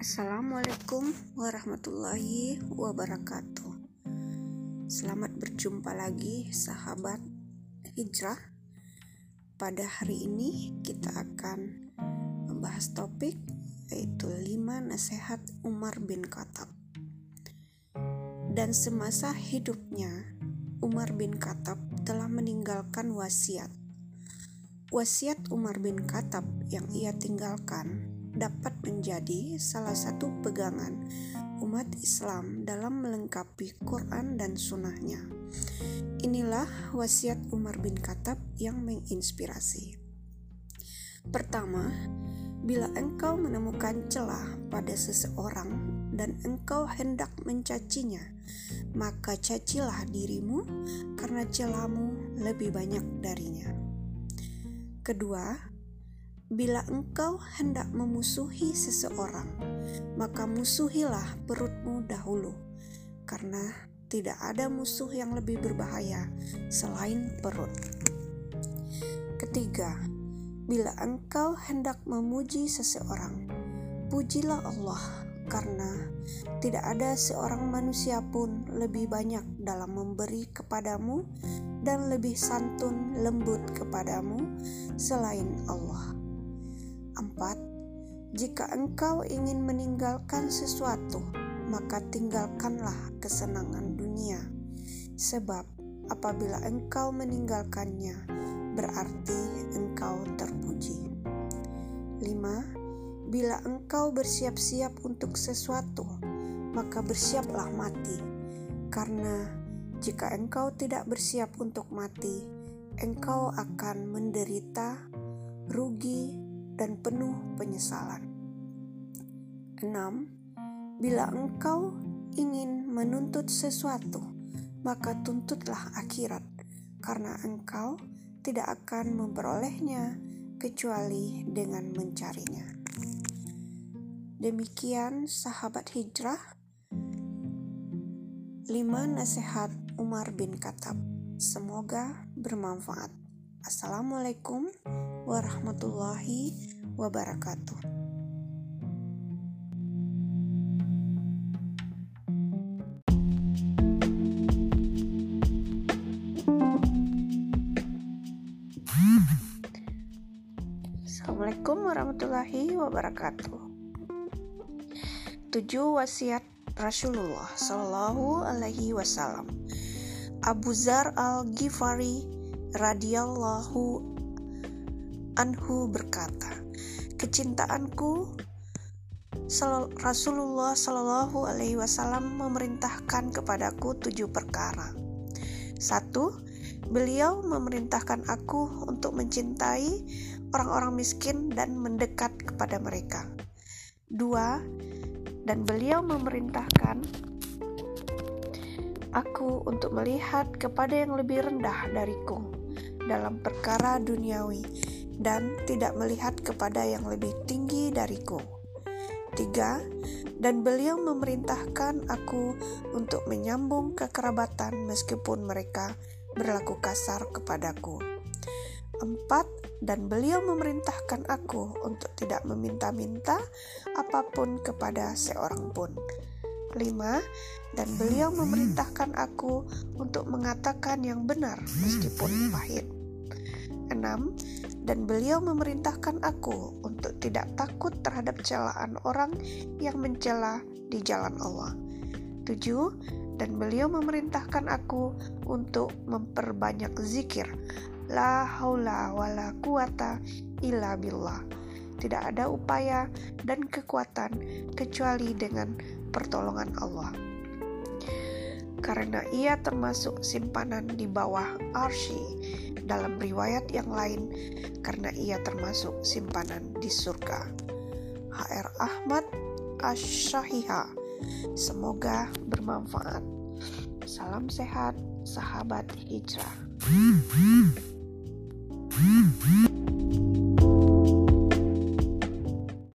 Assalamualaikum warahmatullahi wabarakatuh. Selamat berjumpa lagi, sahabat hijrah. Pada hari ini, kita akan membahas topik yaitu 5 nasihat Umar bin Khattab. Dan semasa hidupnya, Umar bin Khattab telah meninggalkan wasiat. Wasiat Umar bin Khattab yang ia tinggalkan dapat menjadi salah satu pegangan umat Islam dalam melengkapi Quran dan sunnahnya. Inilah wasiat Umar bin Khattab yang menginspirasi. Pertama, bila engkau menemukan celah pada seseorang dan engkau hendak mencacinya, maka cacilah dirimu karena celahmu lebih banyak darinya. Kedua, Bila engkau hendak memusuhi seseorang, maka musuhilah perutmu dahulu, karena tidak ada musuh yang lebih berbahaya selain perut. Ketiga, bila engkau hendak memuji seseorang, pujilah Allah, karena tidak ada seorang manusia pun lebih banyak dalam memberi kepadamu dan lebih santun lembut kepadamu selain Allah. 4. Jika engkau ingin meninggalkan sesuatu, maka tinggalkanlah kesenangan dunia. Sebab apabila engkau meninggalkannya, berarti engkau terpuji. 5. Bila engkau bersiap-siap untuk sesuatu, maka bersiaplah mati. Karena jika engkau tidak bersiap untuk mati, engkau akan menderita, rugi, dan penuh penyesalan. 6. Bila engkau ingin menuntut sesuatu, maka tuntutlah akhirat, karena engkau tidak akan memperolehnya kecuali dengan mencarinya. Demikian sahabat hijrah 5 nasihat Umar bin Khattab. Semoga bermanfaat. Assalamualaikum warahmatullahi wabarakatuh. Assalamualaikum warahmatullahi wabarakatuh. Tujuh wasiat Rasulullah Shallallahu Alaihi Wasallam. Abu Zar al Ghifari radhiyallahu anhu berkata, "Kecintaanku Rasulullah Shallallahu Alaihi Wasallam memerintahkan kepadaku tujuh perkara. Satu, beliau memerintahkan aku untuk mencintai orang-orang miskin dan mendekat kepada mereka. Dua, dan beliau memerintahkan aku untuk melihat kepada yang lebih rendah dariku dalam perkara duniawi dan tidak melihat kepada yang lebih tinggi dariku. Tiga, dan beliau memerintahkan aku untuk menyambung kekerabatan meskipun mereka berlaku kasar kepadaku. Empat, dan beliau memerintahkan aku untuk tidak meminta-minta apa pun kepada seorang pun. Lima, dan beliau memerintahkan aku untuk mengatakan yang benar meskipun pahit. Enam, dan beliau memerintahkan aku untuk tidak takut terhadap celaan orang yang mencela di jalan Allah. 7. Dan beliau memerintahkan aku untuk memperbanyak zikir. La haula wa la quwata illa billah. Tidak ada upaya dan kekuatan kecuali dengan pertolongan Allah. Karena ia termasuk simpanan di bawah arsy dalam riwayat yang lain karena ia termasuk simpanan di surga. HR Ahmad Asyahiha. Semoga bermanfaat. Salam sehat, sahabat hijrah.